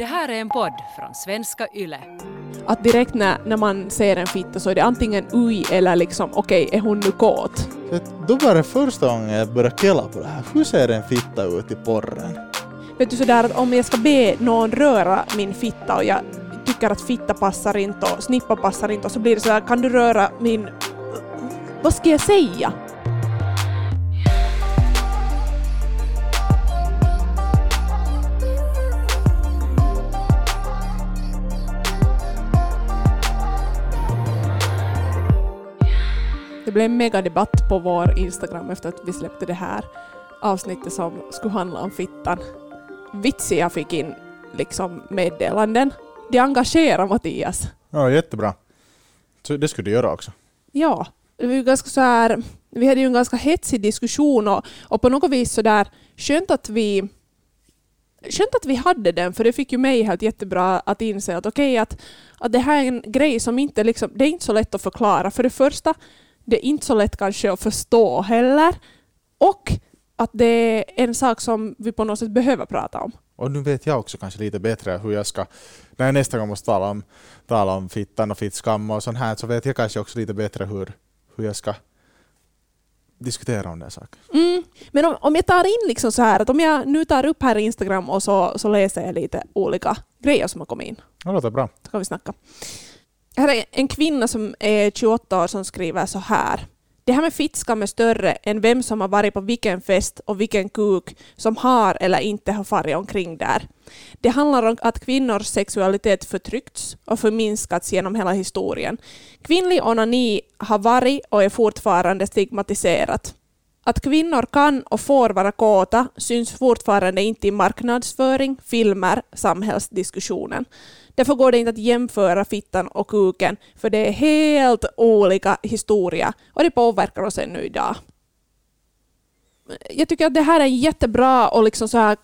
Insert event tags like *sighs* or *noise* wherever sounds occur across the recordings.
Det här är en podd från svenska YLE. Att direkt när, när man ser en fitta så är det antingen ui eller liksom okej, är hon nu kåt? Då var det första gången jag började killa på det här. Hur ser en fitta ut i porren? Vet du sådär att om jag ska be någon röra min fitta och jag tycker att fitta passar inte och snippa passar inte och så blir det sådär, kan du röra min... Vad ska jag säga? Det blev en megadebatt på vår Instagram efter att vi släppte det här avsnittet som skulle handla om fittan. Vitsiga fick in liksom meddelanden. Det engagerar Mattias. Ja, jättebra. Så det skulle du göra också. Ja, ju ganska så här, vi hade ju en ganska hetsig diskussion och, och på något vis så där skönt att vi Skönt att vi hade den, för det fick ju mig helt jättebra att inse att okej, okay, att, att det här är en grej som inte liksom, det är inte så lätt att förklara. För det första, det är inte så lätt kanske att förstå heller. Och att det är en sak som vi på något sätt behöver prata om. Och nu vet jag också kanske lite bättre hur jag ska, när jag nästa gång måste tala om, tala om fittan och fittskam och sånt här, så vet jag kanske också lite bättre hur, hur jag ska diskutera om den saken. Mm. Men om, om jag tar in liksom så här, att om jag nu tar upp här i Instagram och så, så läser jag lite olika grejer som har kommit in. Det låter bra. Så kan vi snacka. Här är en kvinna som är 28 år som skriver så här. Det här med fittskam är större än vem som har varit på vilken fest och vilken kuk som har eller inte har farit omkring där. Det handlar om att kvinnors sexualitet förtryckts och förminskats genom hela historien. Kvinnlig onani har varit och är fortfarande stigmatiserat. Att kvinnor kan och får vara kåta syns fortfarande inte i marknadsföring, filmer, samhällsdiskussionen. Därför går det inte att jämföra fittan och kuken, för det är helt olika historia och det påverkar oss ännu idag. Jag tycker att det här är en jättebra och liksom så här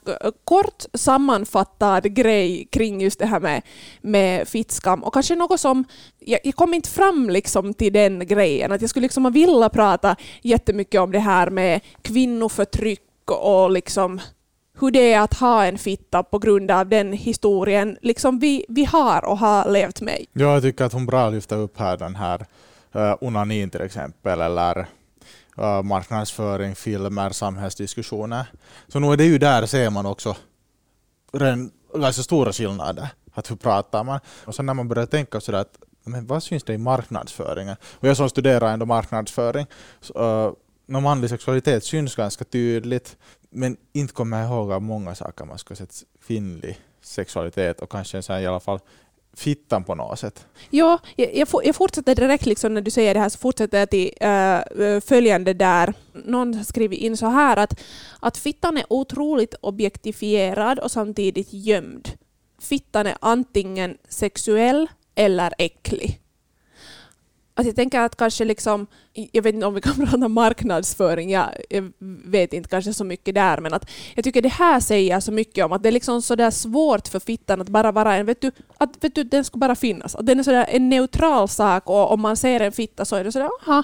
kort sammanfattad grej kring just det här med, med fittskam och kanske något som, jag, jag kom inte fram liksom till den grejen, att jag skulle liksom vilja prata jättemycket om det här med kvinnoförtryck och liksom hur det är att ha en fitta på grund av den historien liksom vi, vi har och har levt med. Ja, jag tycker att hon bra lyfter upp här den här uh, onanin till exempel, eller uh, marknadsföring, filmer, samhällsdiskussioner. Så nu är det ju där ser man också ren, ganska stora skillnader. Att hur pratar man? Och sen när man börjar tänka sådär att men vad syns det i marknadsföringen? Och jag som studerar ändå marknadsföring, uh, manlig sexualitet syns ganska tydligt, men inte kommer jag ihåg av många saker man skulle sett kvinnlig sexualitet och kanske så i alla fall fittan på något sätt. Ja, jag, jag fortsätter direkt liksom när du säger det här så fortsätter jag till äh, följande där. Någon skriver in så här att, att fittan är otroligt objektifierad och samtidigt gömd. Fittan är antingen sexuell eller äcklig. Alltså jag tänker att kanske liksom, jag vet inte om vi kan *laughs* prata marknadsföring, jag, jag, vet inte kanske så mycket där, men att jag tycker det här säger så mycket om att det är liksom så där svårt för fittan att bara vara en, vet du, att vet du, den ska bara finnas. Att den är sådär en neutral sak och om man ser en fitta så är det sådär, aha.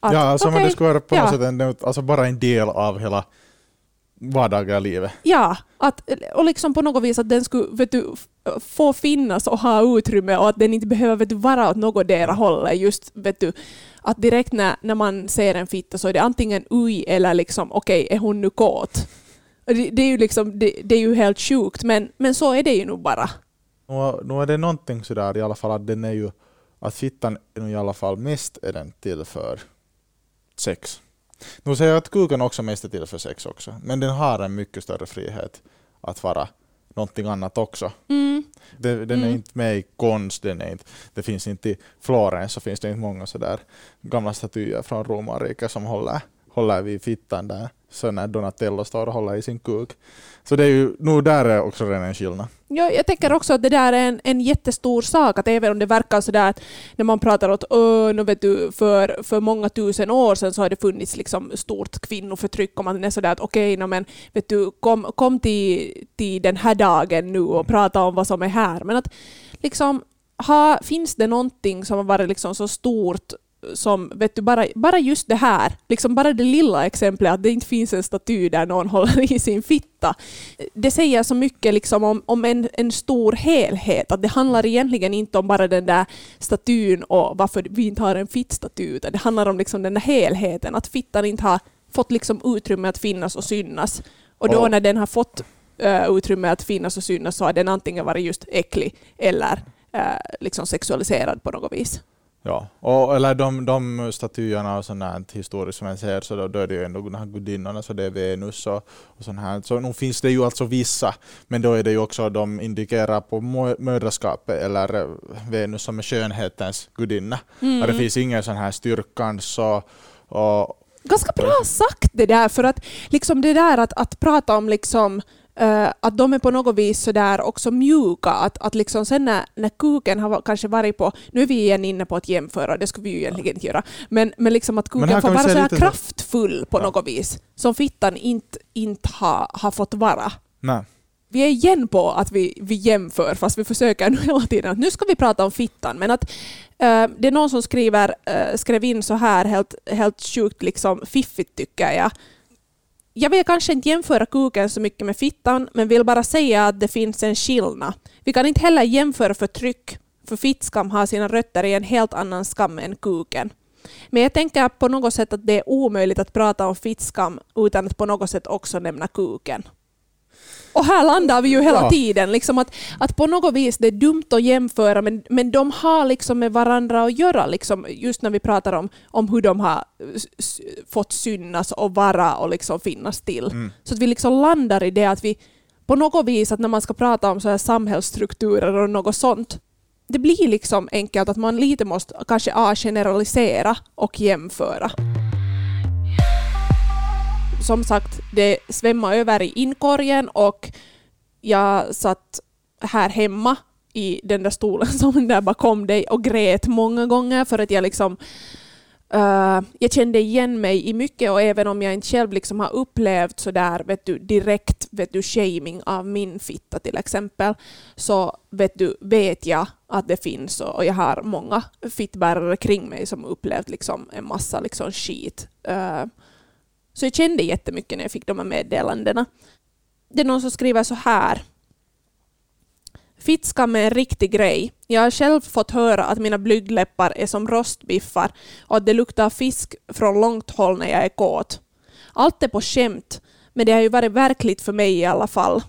Att, ja, som okay, om det skulle vara på något sätt en, alltså bara en del av hela vardagliga livet. Ja, att, och liksom på något vis att den skulle vet du, få finnas och ha utrymme och att den inte behöver vet du, vara åt någotdera hållet. Just vet du, att direkt när, när man ser en fitta så är det antingen ui eller liksom okej, okay, är hon nu kåt? Det, det, är ju liksom, det, det, är ju helt sjukt, men, men så är det ju nog bara. Nu, nu är det någonting sådär i alla fall att den är ju, att fittan i alla fall mest är den till för sex. Nu säger jag att kuken också mest är till för sex också, men den har en mycket större frihet att vara någonting annat också. Mm. Det, den är mm. inte med i konst, den är inte, det finns inte i Florens så finns det inte många sådär gamla statyer från romarriket som håller, håller vid fittan där så när Donatello står och håller i sin kuk. Så det är ju, nu där är också redan en skillnad. Ja, jag tänker också att det där är en, en jättestor sak, att även om det verkar sådär att när man pratar åt nu vet du, för, för många tusen år sedan så har det funnits liksom stort kvinnoförtryck och man är sådär att okej, okay, men vet du, kom, kom till, till den här dagen nu och prata om vad som är här. Men att liksom, ha, finns det någonting som har varit liksom så stort som vet du, bara, bara just det här, liksom bara det lilla exemplet att det inte finns en staty där någon *laughs* håller i sin fitta. Det säger så mycket liksom om, om en, en stor helhet, att det handlar egentligen inte om bara den där statyn och varför vi inte har en fittstaty, utan det handlar om liksom den där helheten, att fittan inte har fått liksom utrymme att finnas och synas. Och då när den har fått uh, utrymme att finnas och synas så har den antingen varit just äcklig eller uh, liksom sexualiserad på något vis. Ja, och, eller de, de statyerna och sånt här historiskt som man ser så då, då är det ju ändå de här gudinnorna, så det är Venus och, och sånt här. Så nog finns det ju alltså vissa, men då är det ju också, de indikerar på mö- mödraskapet eller eh, Venus som är skönhetens gudinna. Mm. Och det finns ingen sån här styrkans och, och Ganska bra sagt det där, för att liksom det där att, att prata om liksom eh, att de är på något vis så där också mjuka, att, att liksom sen när, när kuken har kanske varit på, nu är vi igen inne på att jämföra, det skulle vi ju egentligen inte göra, men, men liksom att kuken får vara se så här lite så- kraftfull på Ja. något vis, som fittan inte, inte har, har fått vara. nej. Vi är igen på att vi, vi jämför, fast vi försöker *laughs* nu hela tiden att nu ska vi prata om fittan. Men att eh, det är någon som skriver, eh, skrev in så här helt, helt sjukt liksom fiffigt tycker jag. Jag vill kanske inte jämföra kuken så mycket med fittan, men vill bara säga att det finns en skillnad. Vi kan inte heller jämföra förtryck, för fittskam har sina rötter i en helt annan skam än kuken. Men jag tänker på något sätt att det är omöjligt att prata om fittskam utan att på något sätt också nämna kuken. Och här landar vi ju hela Ja. tiden. Liksom att, att på något vis det är dumt att jämföra men, men de har liksom med varandra att göra. Liksom, just när vi pratar om, om hur de har fått synas och vara och liksom finnas till. Mm. Så att vi liksom landar i det att vi på något vis att när man ska prata om så här samhällsstrukturer och något sånt det blir liksom enkelt att man lite måste kanske A, generalisera och jämföra. Som sagt, det svämmade över i inkorgen och jag satt här hemma i den där stolen *laughs* som där bakom dig och grät många gånger för att jag liksom uh, jag kände igen mig i mycket och även om jag inte själv liksom har upplevt så där, vet du, direkt vet du, shaming av min fitta till exempel så vet, du, vet jag att det finns och jag har många fittbärare kring mig som upplevt liksom en massa liksom skit. Uh, så jag kände jättemycket när jag fick de här meddelandena. Det är någon som skriver så här. Fittskam är en riktig grej. Jag har själv fått höra att mina blygdläppar är som rostbiffar och att det luktar fisk från långt håll när jag är kåt. Allt är på skämt, men det har ju varit verkligt för mig i alla fall.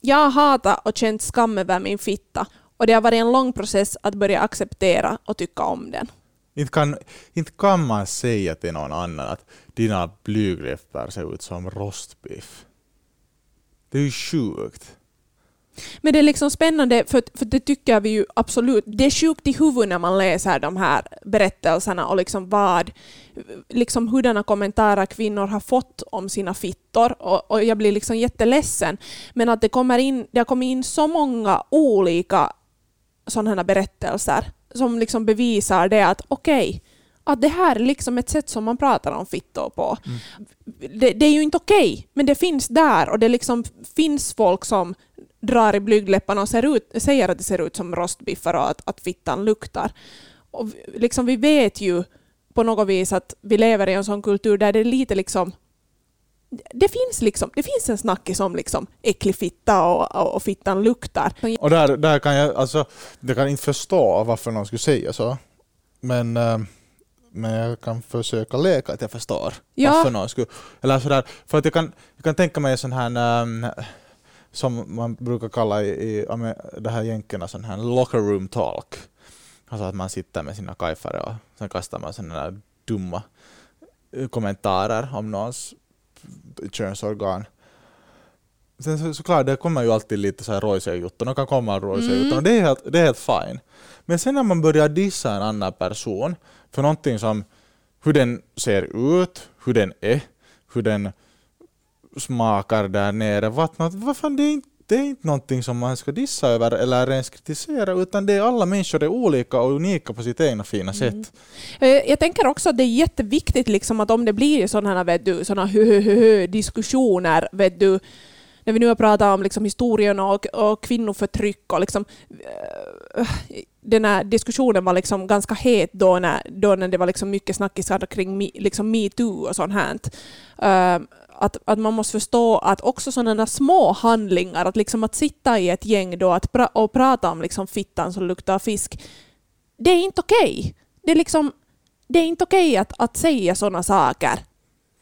Jag har hatat och känt skam över min fitta och det har varit en lång process att börja acceptera och tycka om den. Inte kan, inte kan man säga till någon annan att dina blygdläppar ser ut som rostbiff. Det är ju sjukt. Men det är liksom spännande, för, för det tycker vi ju absolut. Det är sjukt i huvudet när man läser de här berättelserna och liksom vad, liksom hurdana kommentarer kvinnor har fått om sina fittor. Och, och jag blir liksom jätteledsen. Men att det, kommer in, det har kommit in så många olika sådana här berättelser som liksom bevisar det att okej, att det här är liksom ett sätt som man pratar om fittor på. Det, det är ju inte okej, men det finns där och det liksom finns folk som drar i blygdläpparna och ser ut, säger att det ser ut som rostbiffar och att, att fittan luktar. Och vi- liksom, vi vet ju på något vis att vi lever i en sån kultur där det är lite liksom det finns, liksom, det finns en snackis om liksom äcklig fitta och, och, och fittan luktar. Och där, där kan jag, alltså, jag kan inte förstå varför någon skulle säga så. Men, eh, men jag kan försöka leka att jag förstår Ja. varför någon skulle... Eller sådär, för att jag kan, jag kan tänka mig sån här, um, som man brukar kalla i, i det här jänkerna, sån här locker room talk. Alltså att man sitter med sina kajfare och sen kastar man sådana där dumma eh, kommentarer om någons könsorgan. Sen så, såklart, det kommer ju alltid lite så här rojsiga jutton, och kan komma rojsiga Mm. jutton, och det är, helt, det är helt fine. Men sen när man börjar dissa en annan person för någonting som hur den ser ut, hur den är, hur den smakar där nere, vattnat, vad fan, det är inte det är inte någonting som man ska dissa över eller ens kritisera, utan det är alla människor är olika och unika på sitt egna fina sätt. Eh, Jag tänker också att det är jätteviktigt liksom att om det blir sådana här såna hu, diskussioner, vet du, när vi nu har pratat om liksom historien och, och kvinnoförtryck och liksom, eh, den här diskussionen var liksom ganska het då när, då när det var liksom mycket snackisar kring me, liksom metoo och sånt här. Uh, att, att man måste förstå att också sådana små handlingar, att, liksom att sitta i ett gäng då att pra, och prata om liksom fittan som luktar fisk, det är inte okej. Okay. Det är liksom det är inte okej okay att, att säga sådana saker.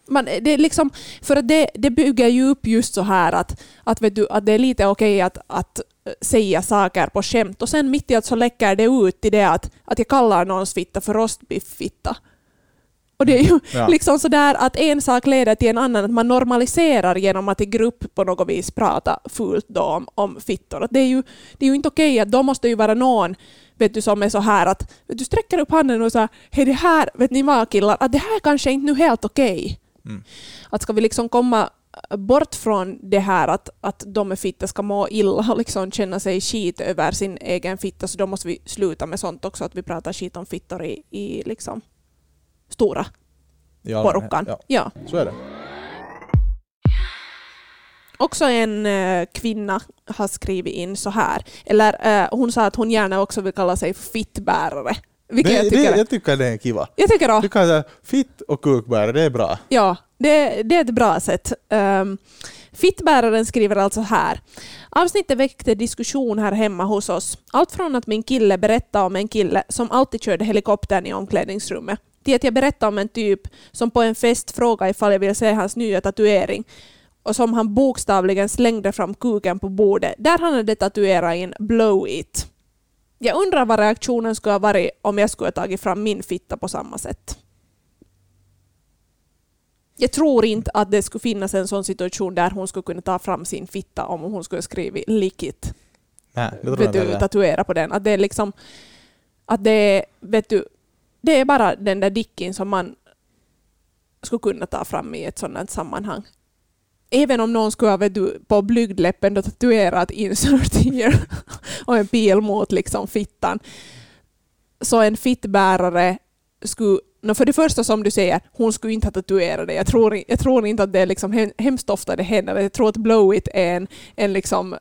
Man, det, är liksom, för att det, det bygger ju upp just så här att, att, vet du, att det är lite okej okay att, att säga saker på skämt och sen mitt i allt så läcker det ut i det att, att jag kallar någons fitta för rostbifffitta. Och det är ju ja. *laughs* liksom sådär att en sak leder till en annan, att man normaliserar genom att i grupp på något vis prata fult då om, om fittor. det, är ju, det är ju inte okej att då måste ju vara någon vet du, som är så här att vet du sträcker upp handen och säger hej det här, vet ni vad killar, att det här kanske inte nu helt okej. Mm. Att ska vi liksom komma bort från det här att, att de med fitta ska må illa och liksom känna sig skit över sin egen fitta, så då måste vi sluta med sånt också, att vi pratar skit om fittor i, i liksom stora ja, porukkan. Ja. ja, så är det. Också en äh, kvinna har skrivit in så här, eller äh, hon sa att hon gärna också vill kalla sig fittbärare. Vilket det, jag, tycker, det, jag tycker det är kiva. Jag tycker då. Du kan säga fitt och kukbärare, det är bra. Ja, det, det är ett bra sätt. Um, Fittbäraren skriver alltså här. Avsnittet väckte diskussion här hemma hos oss. Allt från att min kille berättade om en kille som alltid körde helikoptern i omklädningsrummet till att jag berättade om en typ som på en fest frågade ifall jag ville se hans nya tatuering och som han bokstavligen slängde fram kuken på bordet där han hade tatuerat in ”blow it”. Jag undrar vad reaktionen skulle ha varit om jag skulle ha tagit fram min fitta på samma sätt. Jag tror inte att det skulle finnas en sån situation där hon skulle kunna ta fram sin fitta om hon skulle skrivit ”lick it”. Nej, vet du, tatuera på den. Att det är liksom... Att det är, vet du, det är bara den där dicken som man skulle kunna ta fram i ett sådant sammanhang. Även om någon skulle ha vet du, på blygdläppen tatuerat insert here *laughs* och en pil mot liksom fittan. Så en fittbärare skulle No, för det första som du säger, hon skulle inte ha tatuerat det. Jag tror, jag tror inte att det är liksom hemskt ofta det händer. Jag tror att blow it är en, en liksom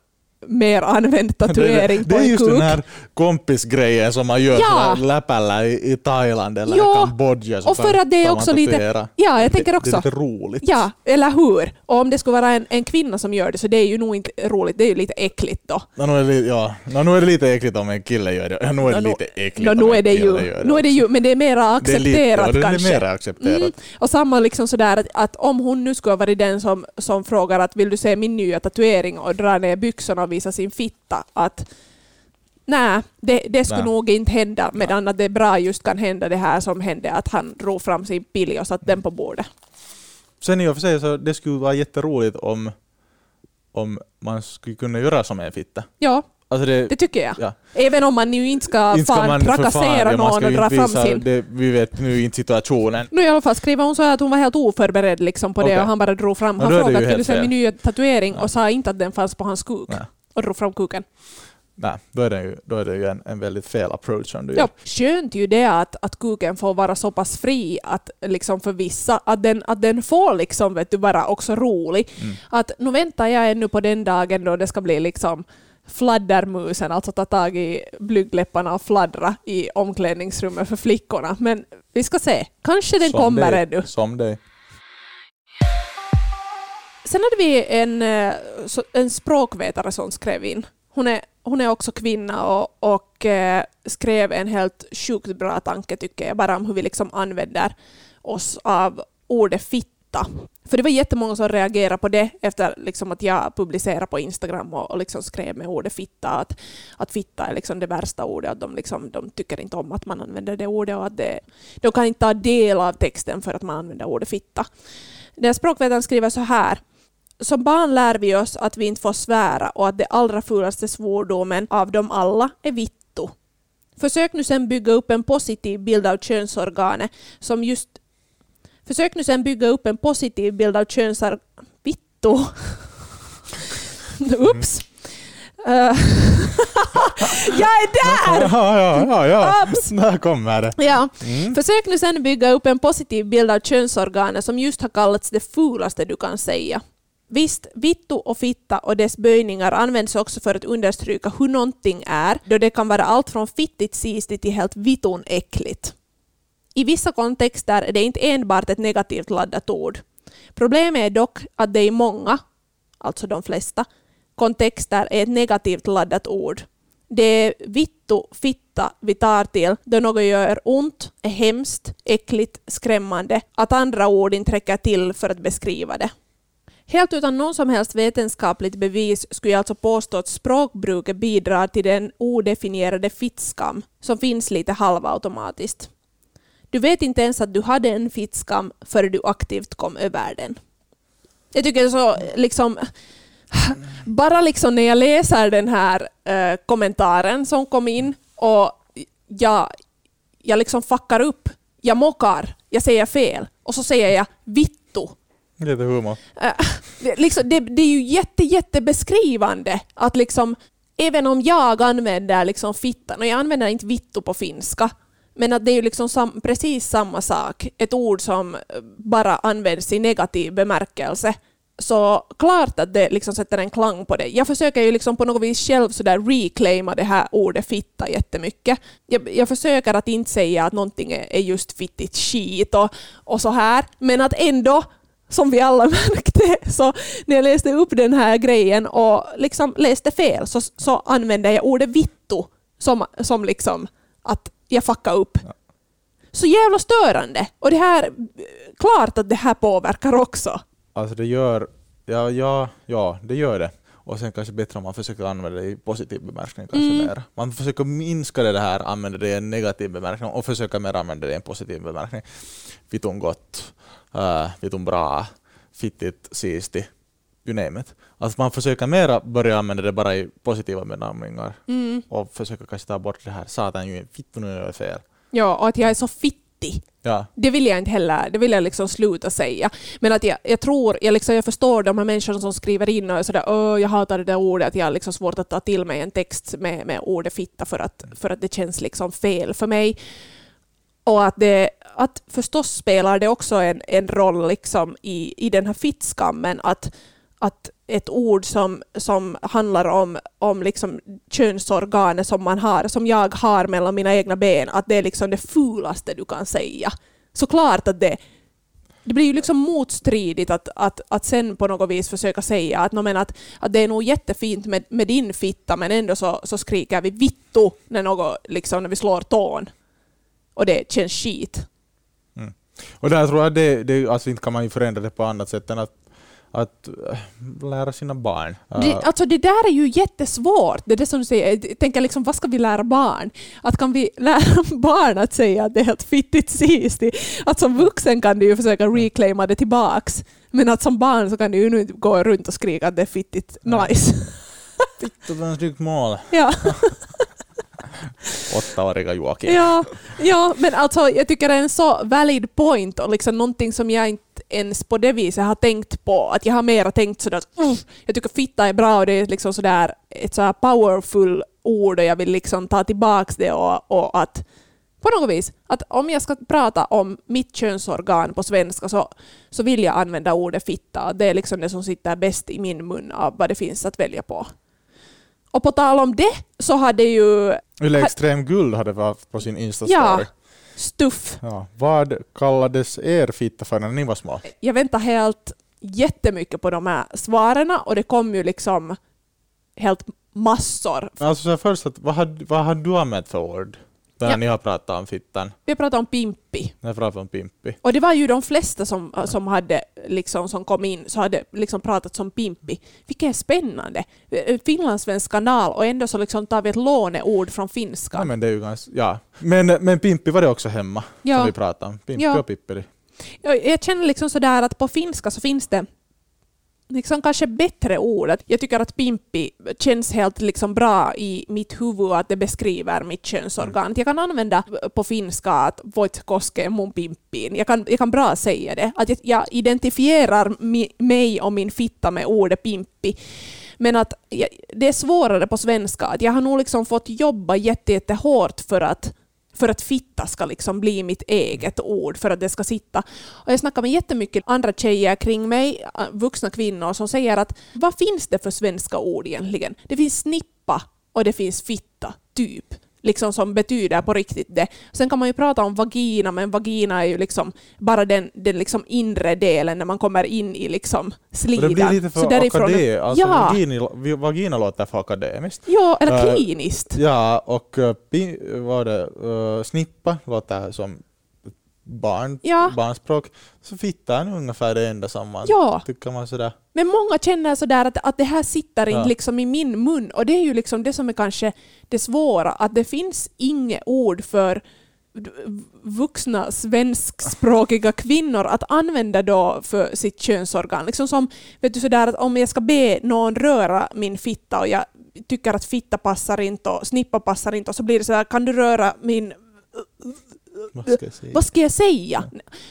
mer använd tatuering det, det, på en kuk. Det är just den här kompisgrejen som man gör ja. läppällä i, i Thailand eller jo. Kambodja. Och för att det är också lite... Ja, jag tänker också. Det, det är lite roligt. Ja, eller hur? Och om det skulle vara en, en kvinna som gör det så det är ju nog inte roligt, det är ju lite äckligt då. No, nu, är det, ja. no, nu är det lite äckligt om en kille gör det. Ja, nu är det no, lite äckligt no, nu är det ju, Nu är det ju, men det är mera accepterat det är lite, kanske. Det är mera accepterat. Mm. Och samma liksom sådär att, att om hon nu skulle ha varit den som, som frågar att vill du se min nya tatuering och dra ner byxorna och visa sin fitta att nej, det, det skulle nej. nog inte hända, medan att det bra just kan hända det här som hände, att han drog fram sin pil och satte den på bordet. Sen i och för sig så det skulle vara jätteroligt om, om man skulle kunna göra som en fitta. Ja, alltså det, det, tycker jag. Ja. Även om man nu inte ska, inte ska fan trakassera fan, någon och dra fram sin... Det, vi vet nu inte situationen. Nu i alla fall skriver hon så att hon var helt oförberedd liksom på okay. det och han bara drog fram. Han frågade till du min nya tatuering ja. och sa inte att den fanns på hans kuk. Ja och drog fram kuken. Nej, då är det ju, då är det ju en, en väldigt fel approach som du ja, Skönt ju det att, att kuken får vara så pass fri att liksom för vissa, att den, att den får liksom vet du, vara också rolig. Mm. Att nu väntar jag ännu på den dagen då det ska bli liksom fladdermusen, alltså ta tag i blygdläpparna och fladdra i omklädningsrummet för flickorna. Men vi ska se, kanske den som kommer dig, ännu. Som dig. Sen hade vi en, eh, en språkvetare som skrev in. Hon är, hon är också kvinna och, och eh, skrev en helt sjukt bra tanke tycker jag, bara om hur vi liksom använder oss av ordet fitta. För det var jättemånga som reagerade på det efter liksom att jag publicerade på Instagram och, och liksom skrev med ordet fitta att, att fitta är liksom det värsta ordet, att de, liksom, de tycker inte om att man använder det ordet och att det, de kan inte ta del av texten för att man använder ordet fitta. Den språkvetaren skriver så här som barn lär vi oss att vi inte får svära och att det allra fulaste svordomen av dem alla är vittu. Försök nu sen bygga upp en positiv bild av könsorganet som just... Försök nu sen bygga upp en positiv bild av könsorganet... Vittu! *laughs* Ups! Uh, *laughs* jag är där! Ja, ja, ja, ja. Ups. Där kommer det. Ja. Mm. Försök nu sen bygga upp en positiv bild av könsorganet som just har kallats det fulaste du kan säga Visst, vittu och fitta och dess böjningar används också för att understryka hur någonting är, då det kan vara allt från fittigt sistigt till helt vitton äckligt. I vissa kontexter är det inte enbart ett negativt laddat ord. Problemet är dock att det i många, alltså de flesta, kontexter är ett negativt laddat ord. Det är vittu, fitta vi tar till då något gör ont, är hemskt, äckligt, skrämmande, att andra ord inte räcker till för att beskriva det. Helt utan någon som helst vetenskapligt bevis skulle jag alltså påstå att språkbruket bidrar till den odefinierade fittskam som finns lite halvautomatiskt. Du vet inte ens att du hade en fittskam före du aktivt kom över den. Jag tycker så liksom *sighs* bara liksom när jag läser den här eh, kommentaren som kom in och jag, jag liksom fuckar upp, jag mockar, jag säger fel och så säger jag vitt Lite humor. Det, liksom, det, det är ju jätte, jättebeskrivande att liksom, även om jag använder liksom fittan, och jag använder inte vittu på finska, men att det är ju liksom sam, precis samma sak, ett ord som bara används i negativ bemärkelse, så klart att det liksom sätter en klang på det. Jag försöker ju liksom på något vis själv sådär reclaima det här ordet fitta jättemycket. Jag, jag försöker att inte säga att någonting är, är just fittigt skit och, och så här, men att ändå som vi alla *laughs* märkte, så när jag läste upp den här grejen och liksom läste fel så, så använde jag ordet vittu som, som liksom att jag fuckade upp. Ja. Så jävla störande! Och det här, klart att det här påverkar också. Alltså det gör, ja, ja, ja det gör det. Och sen kanske bättre om man försöker använda det i positiv bemärkning kanske mm. mer. Man försöker minska det här, använda det i en negativ bemärkning och försöka mer använda det i en positiv bemärkning. Vitun gott, uh, vitun bra, fittigt, sisti, you name it. Alltså man försöker mer börja använda det bara i positiva benämningar mm. och försöka kanske ta bort det här satan ju fittu nu gör fel. Ja, och att jag är så Ja. Det vill jag inte heller, det vill jag liksom sluta säga. Men att jag, jag tror, jag, liksom, jag förstår de här människorna som skriver in och är sådär Åh, jag hatar det där ordet, jag har liksom svårt att ta till mig en text med, med ordet fitta för att, för att det känns liksom fel för mig. Och att, det, att förstås spelar det också en, en roll liksom i, i den här fittskammen, att, att ett ord som, som handlar om, om liksom könsorganet som man har, som jag har mellan mina egna ben, att det är liksom det fulaste du kan säga. Såklart att det, det blir ju liksom motstridigt att, att, att sen på något vis försöka säga att, men att, att det är nog jättefint med, med din fitta men ändå så, så skriker vi vittu när, något, liksom, när vi slår tån. Och det känns skit. Mm. Och där tror jag det, det, alltså inte kan man ju förändra det på annat sätt än att att äh, lära sina barn. Det, äh, alltså det där är ju jättesvårt. Det är det som du säger. Jag tänker liksom, vad ska vi lära barn? Att kan vi lära *laughs* barn att säga att det är helt fittigt sist? Att som vuxen kan du ju försöka reclaima det tillbaks. Men att som barn så kan du ju nu gå runt och skrika att det är fittigt nice. *laughs* Fittigt en snyggt mål. Ja. *laughs* Åttaåriga Joakim. Ja, ja, men alltså jag tycker det är en så valid point och liksom någonting som jag inte ens på det viset har tänkt på. Att jag har mera tänkt sådär att uh, jag tycker fitta är bra och det är liksom sådär ett så powerful ord och jag vill liksom ta tillbaks det och, och att på något vis, att om jag ska prata om mitt könsorgan på svenska så, så vill jag använda ordet fitta. Det är liksom det som sitter bäst i min mun av vad det finns att välja på. Och på tal om det så hade ju... Yle Extrem Guld hade varit på sin Insta-story. Ja, stuff. Ja. Vad kallades er fitta för när ni var små? Jag väntade helt jättemycket på de här svaren och det kom ju liksom helt massor. Alltså först, vad hade, vad hade du använt för ord? När ja. ni har pratat om fittan? Vi har pratat om pimpi. Pratat om pimpi. Och det var ju de flesta som, som, hade, liksom, som kom in så hade liksom pratat som pimpi. Vilket är spännande. Finlandssvensk kanal och ändå så liksom tar vi ett låneord från finska. Ja, men, det är ju ganska, ja. men, men pimpi var det också hemma, ja. som vi pratade om. Pimpi ja. och pippeli. Jag, jag känner liksom sådär att på finska så finns det liksom kanske bättre ord. Jag tycker att pimpi känns helt liksom bra i mitt huvud, att det beskriver mitt könsorgan. Mm. Jag kan använda på finska att voit koske mun pimppiin. Jag kan, jag kan bra säga det. Att jag, jag identifierar mi, mig och min fitta med ordet pimpi. Men att jag, det är svårare på svenska. Att jag har nog liksom fått jobba jättehårt för att för att fitta ska liksom bli mitt eget ord, för att det ska sitta. Och jag snackar med jättemycket andra tjejer kring mig, äh, vuxna kvinnor, som säger att vad finns det för svenska ord egentligen? Det finns snippa och det finns fitta, typ liksom som betyder på riktigt det. Sen kan man ju prata om vagina, men vagina är ju liksom bara den, den liksom inre delen när man kommer in i liksom slidan. Det blir lite för akadé, alltså ja, vagina, vagina låter för akademiskt. ja, eller Äh, kliniskt. Ja, och uh, vad det, uh, snippa låter som barn, Ja. barnspråk. Så fitta är ungefär det enda som man Ja. tycker man sådär. Men många känner sådär att, att det här sitter Ja. inte liksom i min mun och det är ju liksom det som är kanske det svåra, att det finns inget ord för vuxna svenskspråkiga kvinnor att använda då för sitt könsorgan. Liksom som, vet du sådär att om jag ska be någon röra min fitta och jag tycker att fitta passar inte och snippa passar inte och så blir det sådär, kan du röra min Vad ska jag säga? vad ska jag säga?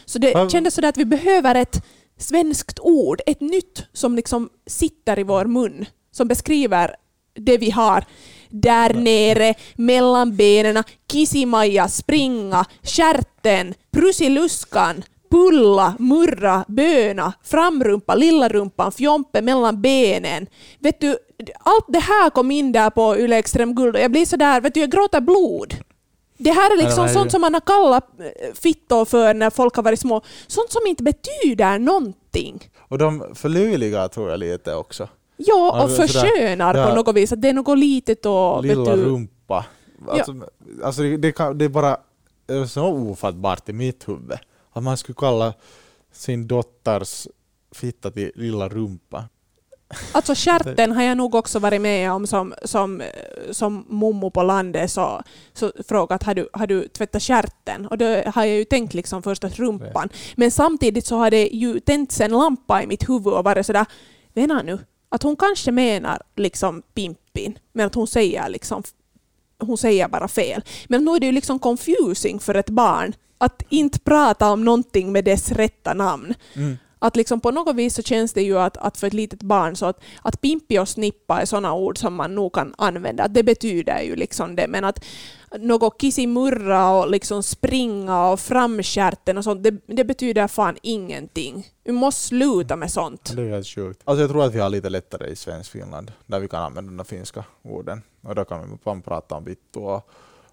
Så det Vad- kändes sådär att vi behöver ett svenskt ord, ett nytt som liksom sitter i vår mun, som beskriver det vi har där nere, mellan benen, kissimaja, springa, kärten, prusiluskan, pulla, murra, böna, framrumpa, lilla rumpan, fjompe mellan benen. Vet du, allt det här kom in där på Yle Extrem Guld och jag blir sådär, vet du, jag gråter blod. Det här är liksom sånt som man har kallat eh, fittor för när folk har varit små. Sånt som inte betyder någonting. Och de förlöjligar tror jag lite också. Ja, och Alltså, sådär, förskönar ja. på något vis. Att det är något litet och... Lilla vet du, rumpa. Alltså, alltså det, kan, det är bara så ofattbart i mitt huvud. Att man skulle kalla sin dotters fitta till lilla rumpa. Alltså kärten *laughs* har jag nog också varit med om som, som, som mommo på landet så, så frågat har du, har du tvättat kärten? Och då har jag ju tänkt liksom först att rumpan. Men samtidigt så har det ju tänts en lampa i mitt huvud och varit sådär, vänta nu, att hon kanske menar liksom pimpin, men att hon säger liksom hon säger bara fel. Men nu är det ju liksom confusing för ett barn att inte prata om någonting med dess rätta namn. Mm. Att liksom på något vis så känns det ju att, att för ett litet barn så att, att pimpi och snippa är sådana ord som man nog kan använda. Det betyder ju liksom det. Men att något kissimurra och liksom springa och framkärten och sånt, det, det betyder fan ingenting. Vi måste sluta med sånt. Det är helt sjukt. Alltså jag tror att vi har lite lättare i svensk Finland där vi kan använda de finska orden. Och då kan vi bara prata om vittu och,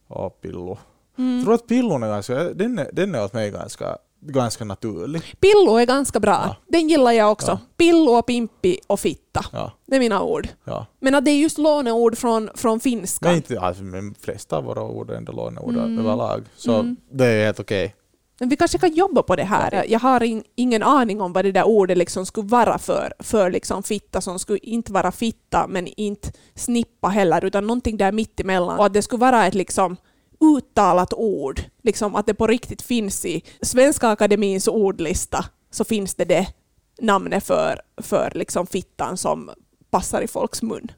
och pillu. Mm. Jag tror att pillun är ganska, den den är åt mig ganska, ganska naturlig. Pillo är ganska bra. Ja. Den gillar jag också. Ja. Pillo och pimpi och fitta. Ja, Det är mina ord. ja. Men att det är just låneord från, från finskan. Men inte, alltså, de flesta av våra ord är ändå låneord Mm. överlag. Så Mm. det är helt okej. Men vi kanske kan jobba på det här. Jag har in, ingen aning om vad det där ordet liksom skulle vara för, för liksom fitta som skulle inte vara fitta men inte snippa heller utan någonting där mitt emellan. Och att det skulle vara ett liksom uttalat ord. Liksom att det på riktigt finns i Svenska Akademins ordlista så finns det det namnet för, för liksom fittan som passar i folks mun.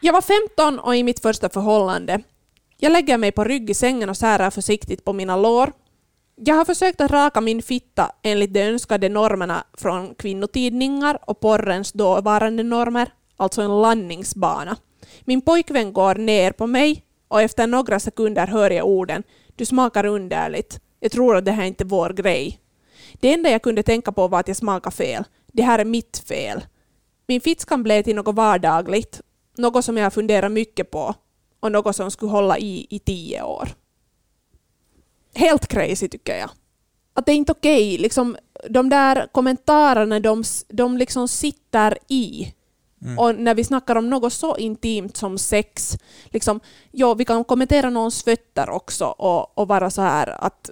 Jag var 15 och i mitt första förhållande. Jag lägger mig på rygg i sängen och särar försiktigt på mina lår. Jag har försökt att raka min fitta enligt de önskade normerna från kvinnotidningar och porrens dåvarande normer, alltså en landningsbana. Min pojkvän går ner på mig och efter några sekunder hör jag orden ”Du smakar underligt. Jag tror att det här är inte vår grej”. Det enda jag kunde tänka på var att jag smakade fel. Det här är mitt fel. Min fitskan blev till något vardagligt, något som jag funderar mycket på och något som skulle hålla i i tio år. Helt crazy tycker jag. Att det är inte okej. Liksom, de där kommentarerna, de, de liksom sitter i. Mm. Och när vi snackar om något så intimt som sex, liksom, ja, vi kan kommentera någons fötter också och, och vara så här att,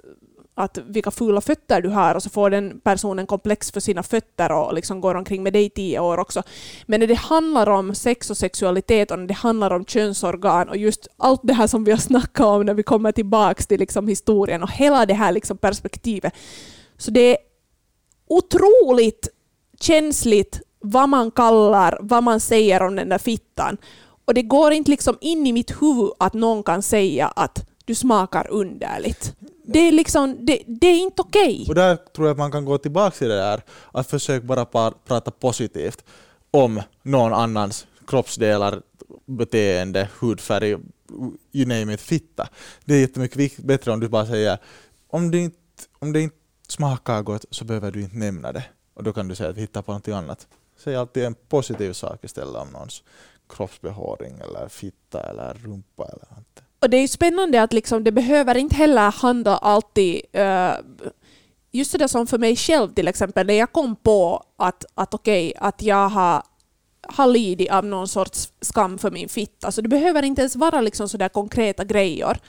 att vilka fula fötter du har och så får den personen komplex för sina fötter och liksom går omkring med dig i tio år också. Men när det handlar om sex och sexualitet och när det handlar om könsorgan och just allt det här som vi har snackat om när vi kommer tillbaka till liksom historien och hela det här liksom perspektivet. Så det är otroligt känsligt vad man kallar, vad man säger om den där fittan. Och det går inte liksom in i mitt huvud att någon kan säga att du smakar underligt. Det är liksom, det, det är inte okej. Och där tror jag att man kan gå tillbaka till det där att försöka bara par, prata positivt om någon annans kroppsdelar, beteende, hudfärg, you name it, fitta. Det är jättemycket bättre om du bara säger om det inte, om det inte smakar gott så behöver du inte nämna det. Och då kan du säga att vi hittar på något annat. Säg alltid en positiv sak istället om någons kroppsbehåring eller fitta eller rumpa eller något. Och det är ju spännande att liksom, det behöver inte heller handla alltid uh, just det som för mig själv till exempel, när jag kom på att, att okej, okay, att jag har har lidit av någon sorts skam för min fitta. Så det behöver inte ens vara liksom sådär konkreta grejer.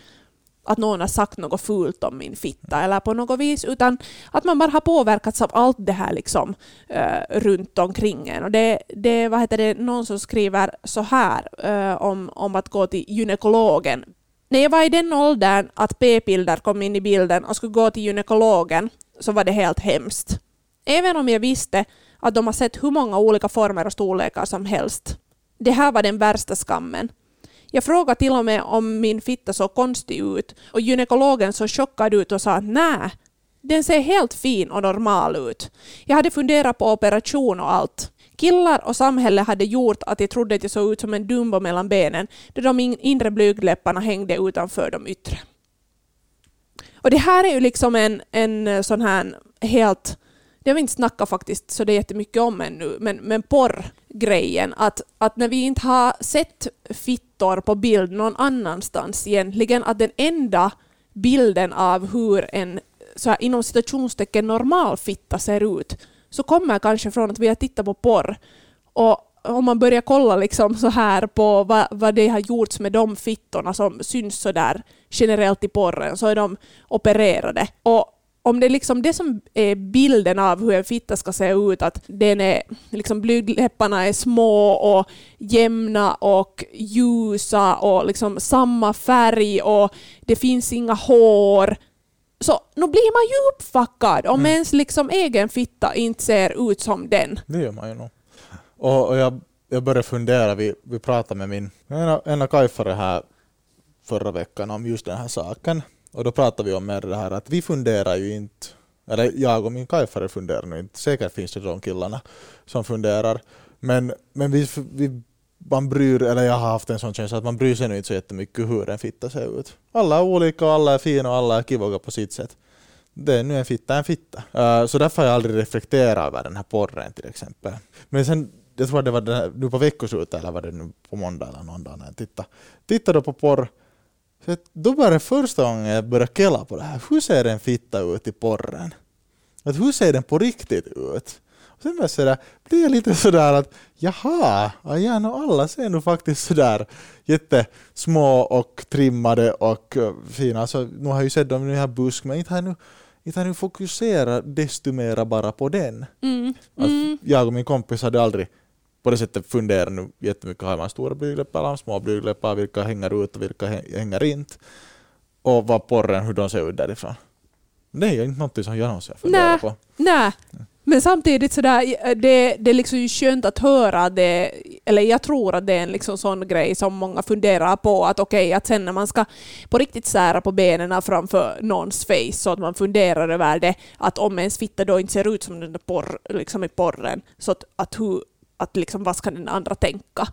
Att någon har sagt något fult om min fitta eller på något vis, utan att man bara har påverkats av allt det här liksom, uh, runt omkring en. Och det, det, vad heter det, någon som skriver så här uh, om, om att gå till gynekologen. När jag var i den åldern att p-piller kom in i bilden och skulle gå till gynekologen så var det helt hemskt. Även om jag visste att de har sett hur många olika former och storlekar som helst. Det här var den värsta skammen. Jag frågade till och med om min fitta såg konstig ut och gynekologen såg chockad ut och sa att nej, den ser helt fin och normal ut. Jag hade funderat på operation och allt. Killar och samhälle hade gjort att jag trodde att jag såg ut som en Dumbo mellan benen då de inre blygdläpparna hängde utanför de yttre. Och det här är ju liksom en, en eh, sån här helt det har vi inte snackat faktiskt så det är jättemycket om ännu, men, men grejen att, att när vi inte har sett fittor på bild någon annanstans egentligen, att den enda bilden av hur en så här, inom citationstecken normal fitta ser ut, så kommer kanske från att vi har tittat på porr. Och om man börjar kolla liksom så här på vad, vad det har gjorts med de fittorna som syns så där generellt i porren, så är de opererade. Och om det är liksom det som är bilden av hur en fitta ska se ut, att den är, liksom blygdläpparna är små och jämna och ljusa och liksom samma färg och det finns inga hår, så nu blir man ju uppfackad om mm. ens liksom egen fitta inte ser ut som den. Det gör man ju nog. Och, och jag, jag började fundera, vi, vi pratade med min en, en kajfare här förra veckan om just den här saken. Och då pratade vi om det här att vi funderar ju inte, eller jag och min kajfare funderar nu inte, säkert finns det de killarna som funderar, men, men vi, vi man bryr, eller jag har haft en sån känsla att man bryr sig nu inte så jättemycket hur en fitta ser ut. Alla är olika och alla är fina och alla är kivoga på sitt sätt. Det är nu en fitta en fitta. Uh, så därför har jag aldrig reflekterat över den här porren till exempel. Men sen, jag tror att det var här, nu på veckoslutet eller var det nu på måndag eller någon dag när jag tittade. Tittade på porr så då var det första gången jag började kella på det här. Hur ser en fitta ut i porren? Att hur ser den på riktigt ut? Och sen sådär, blir jag lite sådär att jaha, ja, no, alla ser nog faktiskt sådär jättesmå och trimmade och uh, fina. Alltså, nu har jag ju sett dem i den här busk, men inte har jag nu, nu fokuserat desto mera bara på den. Mm. Mm. jag och min kompis hade aldrig på det sättet funderar nu jättemycket, har man stora blygdläppar eller små blygdläppar, vilka hänger ut och vilka hänger inte. Och vad porren, hur de ser ut därifrån. Det är ju inte något som jag någonsin funderar på. Nej, men samtidigt sådär, det, det är liksom skönt att höra det, eller jag tror att det är en liksom sån grej som många funderar på, att okej, okay, att sen när man ska på riktigt sära på benen framför någons face, så att man funderar över det, att om ens fitta då inte ser ut som den där porr, liksom i porren, så att, att hur, att liksom, vad ska den andra tänka?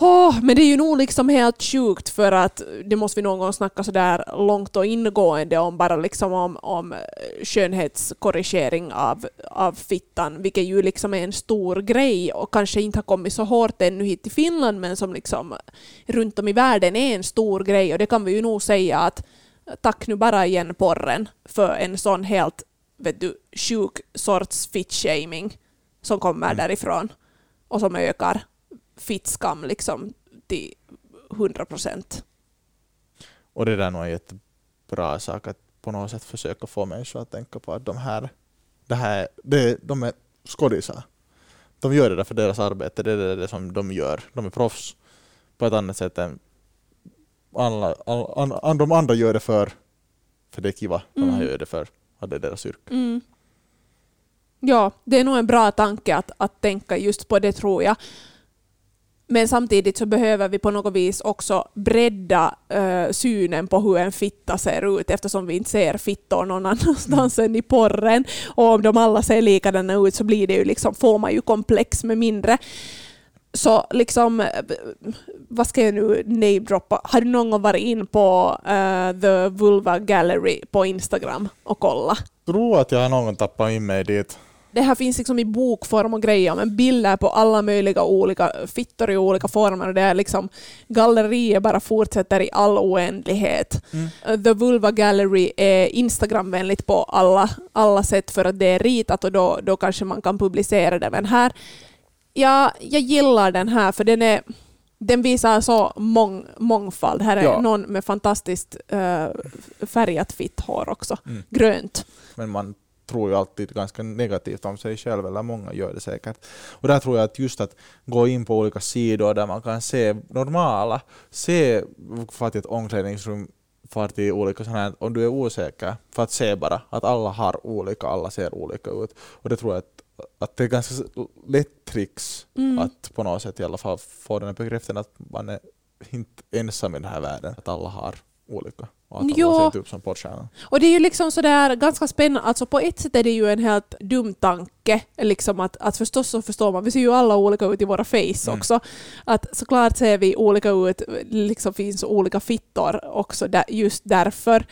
Oh, men det är ju nog liksom helt sjukt för att det måste vi någon gång snacka så där långt och ingående om bara liksom om, om skönhetskorrigering av, av fittan, vilket ju liksom är en stor grej och kanske inte har kommit så hårt ännu hit till Finland men som liksom runt om i världen är en stor grej och det kan vi ju nog säga att tack nu bara igen porren för en sån helt vet du, sjuk sorts fit-shaming som kommer mm. därifrån och som ökar fittskam liksom till 100 procent. Och det där är nog en jättebra sak att på något sätt försöka få människor att tänka på att de här, det här det, de är skådisar. De gör det där för deras arbete, det är det som de gör. De är proffs på ett annat sätt än alla, all, all, de andra gör det för, för det är kiva. De här mm. gör det för att det är deras yrke. Mm. Ja, det är nog en bra tanke att, att tänka just på det tror jag. Men samtidigt så behöver vi på något vis också bredda uh, synen på hur en fitta ser ut eftersom vi inte ser fittor någon *laughs* annanstans än i porren. Och om de alla ser likadana ut så blir det ju liksom, får man ju komplex med mindre. Så liksom vad ska jag nu namedroppa? Har du någon gång varit in på uh, The Vulva Gallery på Instagram och kolla? tror att jag har någon tappat in mig dit. Det här finns liksom i bokform och grejer, men bilder på alla möjliga olika fittor i olika former. Det är liksom galleriet bara fortsätter i all oändlighet. Mm. The Vulva Gallery är Instagramvänligt på alla, alla sätt för att det är ritat och då, då kanske man kan publicera det. Men här, ja, jag gillar den här för den är den visar så mång, mångfald. Här är Ja. någon med fantastiskt uh, färgat fitt hår också. Mm. Grönt. Men man tror ju alltid ganska negativt om sig själv, eller många gör det säkert. Och där tror jag att just att gå in på olika sidor där man kan se normala, se ett omklädningsrum, för till olika sådana här, om du är osäker, för att se bara att alla har olika, alla ser olika ut. Och det tror jag att, att det är ganska lätt tricks Mm. att på något sätt i alla fall få den här bekräftelsen att man är inte ensam i den här världen, att alla har olika. Och att ser inte upp som porrstjärnor. Och det är ju liksom sådär ganska spännande, alltså på ett sätt är det ju en helt dum tanke, liksom att, att förstås så förstår man, vi ser ju alla olika ut i våra face Mm. också, att såklart ser vi olika ut, liksom finns olika fittor också där, just därför.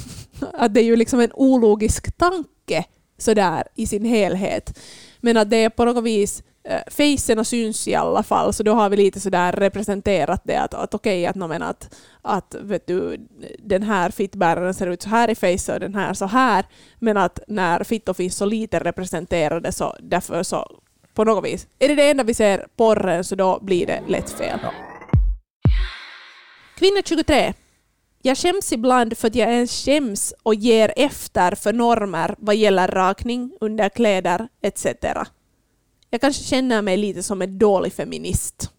*laughs* Att det är ju liksom en ologisk tanke sådär i sin helhet. Men att det är på något vis Facerna syns i alla fall, så då har vi lite sådär representerat det att, att okej, att, men att, att vet du, den här fittbäraren ser ut så här i face och den här så här, men att när fittor finns så lite representerade så därför så på något vis, är det det enda vi ser porren så då blir det lätt fel. Ja. Kvinna 23. Jag skäms ibland för att jag ens skäms och ger efter för normer vad gäller rakning, underkläder etc. Jag kanske känner mig lite som en dålig feminist.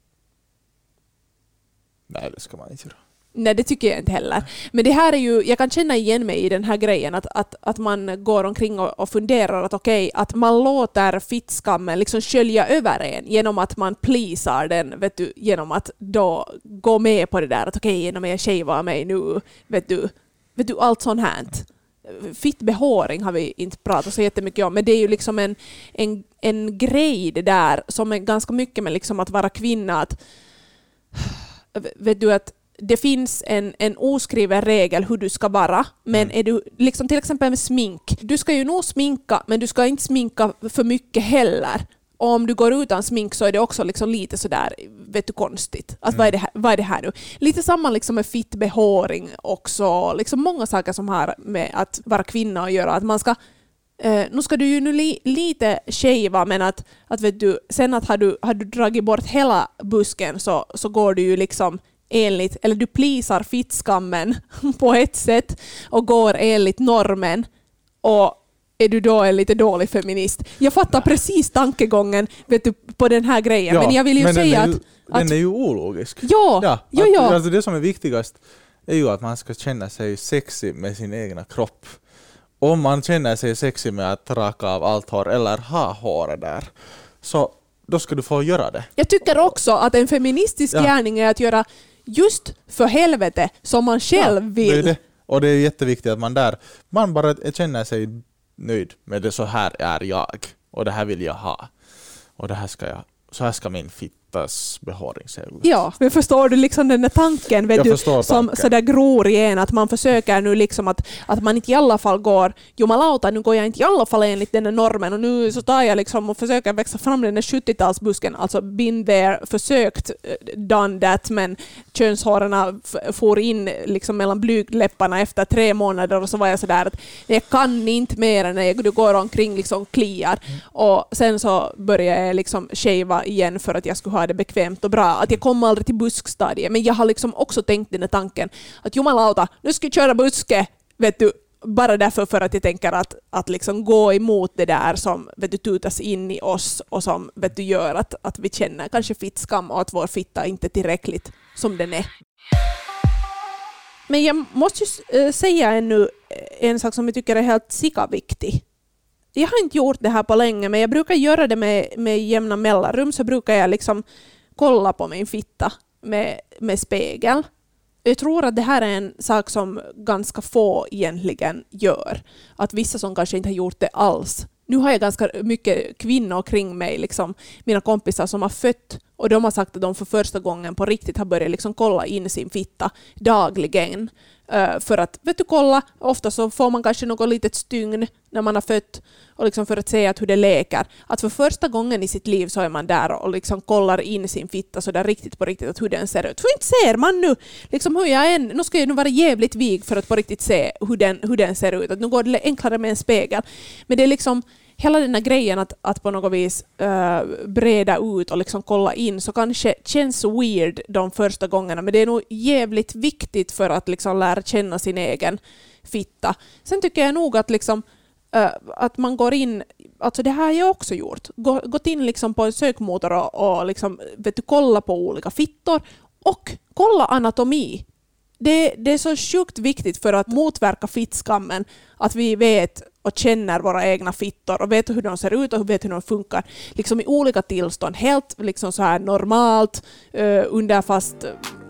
Nej, det ska man inte göra. Nej, det tycker jag inte heller. Men det här är ju, jag kan känna igen mig i den här grejen att, att, att man går omkring och, och funderar att okej, att man låter fittskammen liksom skölja över en genom att man pleasar den, vet du, genom att då gå med på det där att okej, genom jag shavar mig nu, vet du, vet du, allt sånt här. Fittbehåring har vi inte pratat så jättemycket om, men det är ju liksom en, en, en grej det där som är ganska mycket med liksom att vara kvinna, att vet du att det finns en, en oskriven regel hur du ska vara, men Mm. är du, liksom till exempel med smink, du ska ju nog sminka, men du ska inte sminka för mycket heller. Om du går utan smink så är det också liksom lite sådär, vet du, konstigt. Att vad, är det här, vad är det här nu? Lite samma liksom med fittbehåring också, liksom många saker som har med att vara kvinna att göra. Att man ska Eh, nu ska du ju nu li, lite shava men att, att vet du, sen att har du, har du dragit bort hela busken så, så går du ju liksom enligt, eller du plisar fittskammen *laughs* på ett sätt och går enligt normen och är du då en lite dålig feminist? Jag fattar precis tankegången vet du, på den här grejen men jag vill ju den säga är ju, att... Den är ju ologisk. ja, Ja, ja, att, ja. Alltså det som är viktigast är ju att man ska känna sig sexig med sin egna kropp. Om man känner sig sexig med att raka av allt hår eller ha håret där, så då ska du få göra det. Jag tycker också att en feministisk Ja. gärning är att göra just för helvete som man själv Ja, vill. Det är det. Och det är jätteviktigt att man där, man bara känner sig nöjd med det, så här är jag. Och det här vill jag ha. Och det här ska jag, så här ska min fitta behåring se ut. Ja, men förstår du liksom den där tanken, vet Jag du, som tanken. sådär gror igen, att man försöker nu liksom att, att man inte i alla fall går, jumalauta, nu går jag inte i alla fall enligt den där normen och nu så tar jag liksom och försöker växa fram den där 70-talsbusken, alltså been there, försökt, eh, done that, men könshåren for in liksom mellan blygdläpparna efter tre månader och så var jag sådär att jag kan inte mer när jag, du går omkring liksom kliar. Och sen så började jag liksom shava igen för att jag skulle ha det bekvämt och bra. Att jag kom aldrig till buskstadiet. Men jag har liksom också tänkt den här tanken att jumalauta, nu ska jag köra buske, vet du, bara därför för att jag tänker att, att liksom gå emot det där som vet du, tutas in i oss och som vet du, gör att, att vi känner kanske fittskam och att vår fitta inte är tillräckligt som den är. Men jag måste ju eh, säga ännu eh, en sak som jag tycker är helt sikaviktig. Jag har inte gjort det här på länge, men jag brukar göra det med, med jämna mellanrum. Så brukar jag liksom kolla på min fitta med, med spegel. Jag tror att det här är en sak som ganska få egentligen gör. Att vissa som kanske inte har gjort det alls. Nu har jag ganska mycket kvinnor kring mig, liksom, mina kompisar som har fött och de har sagt att de för första gången på riktigt har börjat liksom kolla in sin fitta dagligen. Eh, för att vet du, kolla, ofta så får man kanske något litet stygn när man har fött och liksom för att se att hur det läker. Att för första gången i sitt liv så är man där och liksom kollar in sin fitta så där riktigt på riktigt att hur den ser ut. För inte ser man nu liksom hur jag än, nu ska jag nu vara jävligt vig för att på riktigt se hur den, hur den ser ut. Att nu går det enklare med en spegel. Men det är liksom hela den här grejen att, att på något vis uh, breda ut och liksom kolla in så kanske känns weird de första gångerna men det är nog jävligt viktigt för att liksom lära känna sin egen fitta. Sen tycker jag nog att liksom uh, att man går in, alltså det här har jag också gjort, Gå, gått in liksom på en sökmotor och, och liksom, vet du, kolla på olika fittor och kolla anatomi. Det, det är så sjukt viktigt för att motverka fittskammen att vi vet och känner våra egna fittor och vet hur de ser ut och vet hur de funkar liksom i olika tillstånd. Helt liksom så här normalt eh, under fast eh,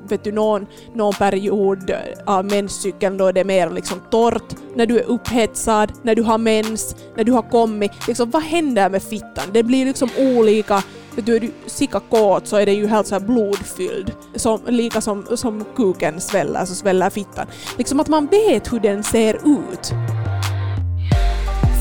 vet du, någon, någon period eh, av menscykeln då det är mer liksom torrt, när du är upphetsad, när du har mens, när du har kommit. Liksom, vad händer med fittan? Det blir liksom olika Vet du, är du sika kåt så är den ju helt så här blodfylld. Som, lika som, som kuken sväller så sväller fittan. Liksom att man vet hur den ser ut.